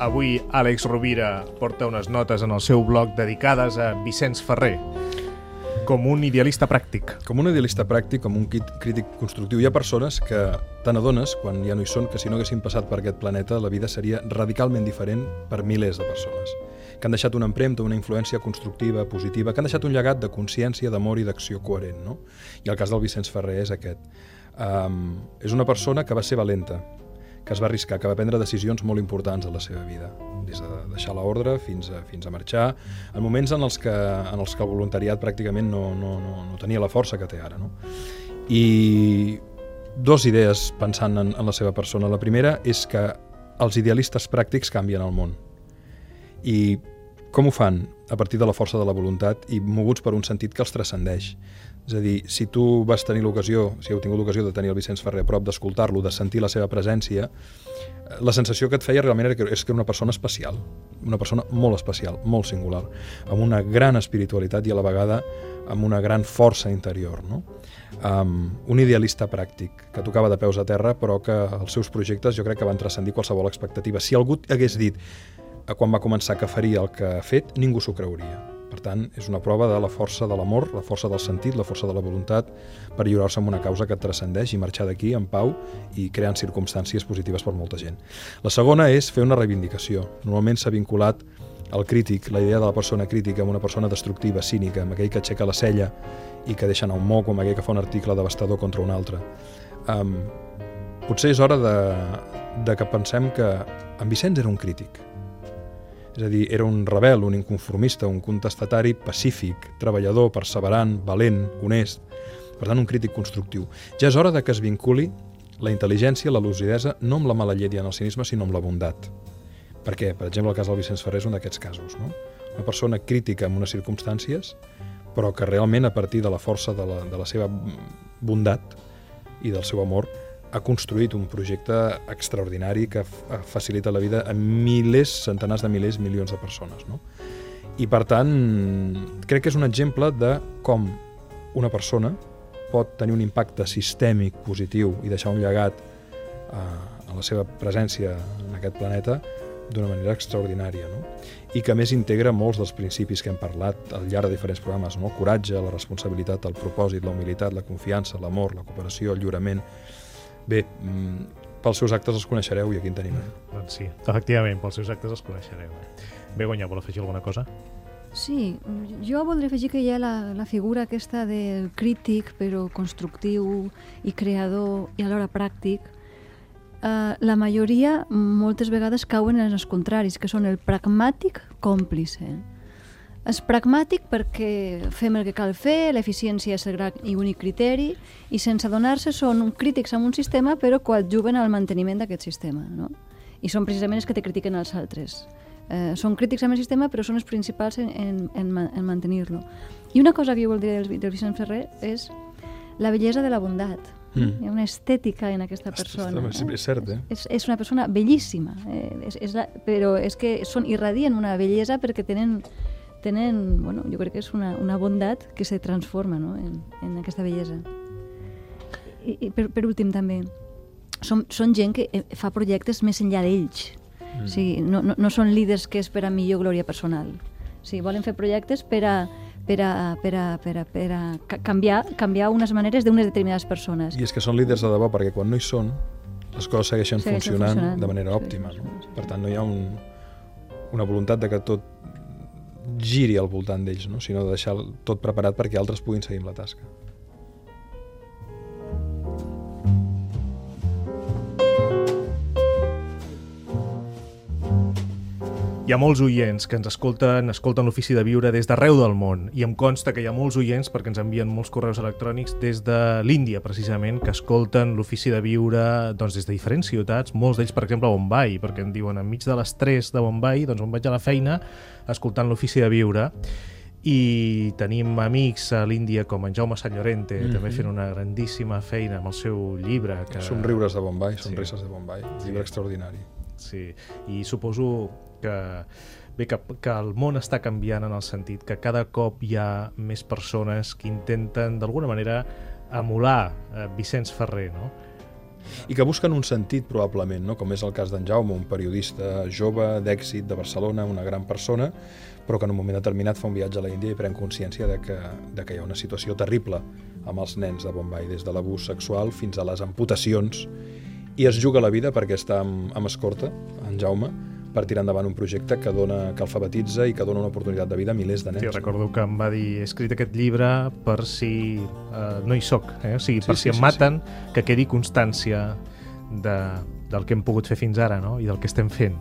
Avui Àlex Rovira porta unes notes en el seu blog dedicades a Vicenç Ferrer com un idealista pràctic. Com un idealista pràctic, com un crític constructiu. Hi ha persones que te n'adones, quan ja no hi són, que si no haguessin passat per aquest planeta, la vida seria radicalment diferent per milers de persones que han deixat una empremta, una influència constructiva, positiva, que han deixat un llegat de consciència, d'amor i d'acció coherent. No? I el cas del Vicenç Ferrer és aquest. Um, és una persona que va ser valenta, que es va arriscar, que va prendre decisions molt importants a la seva vida, des de deixar l'ordre fins a, fins a marxar, en moments en els que, en els que el voluntariat pràcticament no, no, no, no tenia la força que té ara. No? I dos idees pensant en, en la seva persona. La primera és que els idealistes pràctics canvien el món. I com ho fan? A partir de la força de la voluntat i moguts per un sentit que els transcendeix. És a dir, si tu vas tenir l'ocasió, si heu tingut l'ocasió de tenir el Vicenç Ferrer a prop, d'escoltar-lo, de sentir la seva presència, eh, la sensació que et feia realment era que és que era una persona especial, una persona molt especial, molt singular, amb una gran espiritualitat i a la vegada amb una gran força interior. No? Um, un idealista pràctic, que tocava de peus a terra, però que els seus projectes jo crec que van transcendir qualsevol expectativa. Si algú hagués dit quan va començar que faria el que ha fet, ningú s'ho creuria. Per tant, és una prova de la força de l'amor, la força del sentit, la força de la voluntat per lliurar-se amb una causa que transcendeix i marxar d'aquí en pau i creant circumstàncies positives per molta gent. La segona és fer una reivindicació. Normalment s'ha vinculat el crític, la idea de la persona crítica amb una persona destructiva, cínica, amb aquell que aixeca la cella i que deixa anar un moc, amb aquell que fa un article devastador contra un altre. Um, potser és hora de, de que pensem que en Vicenç era un crític, és a dir, era un rebel, un inconformista, un contestatari pacífic, treballador, perseverant, valent, honest, per tant, un crític constructiu. Ja és hora de que es vinculi la intel·ligència, la lucidesa, no amb la mala llet i en el cinisme, sinó amb la bondat. Per què? Per exemple, el cas del Vicenç Ferrer és un d'aquests casos. No? Una persona crítica en unes circumstàncies, però que realment a partir de la força de la, de la seva bondat i del seu amor ha construït un projecte extraordinari que facilita la vida a milers, centenars de milers, milions de persones. No? I per tant, crec que és un exemple de com una persona pot tenir un impacte sistèmic positiu i deixar un llegat eh, a la seva presència en aquest planeta d'una manera extraordinària, no? i que més integra molts dels principis que hem parlat al llarg de diferents programes, no? el coratge, la responsabilitat, el propòsit, la humilitat, la confiança, l'amor, la cooperació, el lliurament, Bé, mm, pels seus actes els coneixereu i aquí en tenim. Eh? Doncs sí, efectivament, pels seus actes els coneixereu. Bé, Guanyà, vol afegir alguna cosa? Sí, jo voldria afegir que hi ha la, la figura aquesta del crític, però constructiu i creador i alhora pràctic. Uh, la majoria, moltes vegades, cauen en els contraris, que són el pragmàtic còmplice. És pragmàtic perquè fem el que cal fer, l'eficiència és el gran i únic criteri, i sense adonar-se són crítics amb un sistema però coadjuven al manteniment d'aquest sistema. No? I són precisament els que te critiquen els altres. Eh, són crítics amb el sistema però són els principals en, en, en, en mantenir-lo. I una cosa que jo voldria del, del Vicent Ferrer és la bellesa de la bondat. Mm. Hi ha una estètica en aquesta persona. Ostres, eh? És cert, eh? És, és una persona bellíssima, eh? és, és la, però és que són irradien una bellesa perquè tenen tenen, bueno, jo crec que és una, una bondat que se transforma no? en, en aquesta bellesa. I, i per, per últim també, són, són gent que eh, fa projectes més enllà d'ells. Mm. O sigui, no, no, no són líders que és per a millor glòria personal. O sigui, volen fer projectes per a, per a, per a, per a, per a canviar, canviar unes maneres d'unes determinades persones. I és que són líders de debò, perquè quan no hi són, les coses segueixen, segueixen funcionant, funcionant de manera òptima. Sí, sí. Per tant, no hi ha un, una voluntat de que tot giri al voltant d'ells, no? sinó de deixar tot preparat perquè altres puguin seguir amb la tasca. Hi ha molts oients que ens escolten, escolten l'Ofici de Viure des d'arreu del món i em consta que hi ha molts oients perquè ens envien molts correus electrònics des de l'Índia, precisament, que escolten l'Ofici de Viure doncs, des de diferents ciutats, molts d'ells, per exemple, a Bombay, perquè em diuen enmig de les 3 de Bombay, doncs on vaig a la feina escoltant l'Ofici de Viure i tenim amics a l'Índia com en Jaume Sant Llorente, mm -hmm. també fent una grandíssima feina amb el seu llibre. Que... Somriures de Bombay, Sonrises sí. de Bombay, llibre sí. extraordinari. Sí, i suposo que bé, que, que el món està canviant en el sentit que cada cop hi ha més persones que intenten d'alguna manera emular eh, Vicenç Ferrer, no? i que busquen un sentit probablement, no? com és el cas d'en Jaume, un periodista jove, d'èxit, de Barcelona, una gran persona, però que en un moment determinat fa un viatge a la Índia i pren consciència de que, de que hi ha una situació terrible amb els nens de Bombay, des de l'abús sexual fins a les amputacions, i es juga la vida perquè està amb, amb escorta, en Jaume, per tirar endavant un projecte que dona que alfabetitza i que dona una oportunitat de vida a milers de nens. Sí, recordo que em va dir, he escrit aquest llibre per si uh, no hi soc, eh? o sigui, per sí, si sí, em maten, sí, sí. que quedi constància de, del que hem pogut fer fins ara no? i del que estem fent.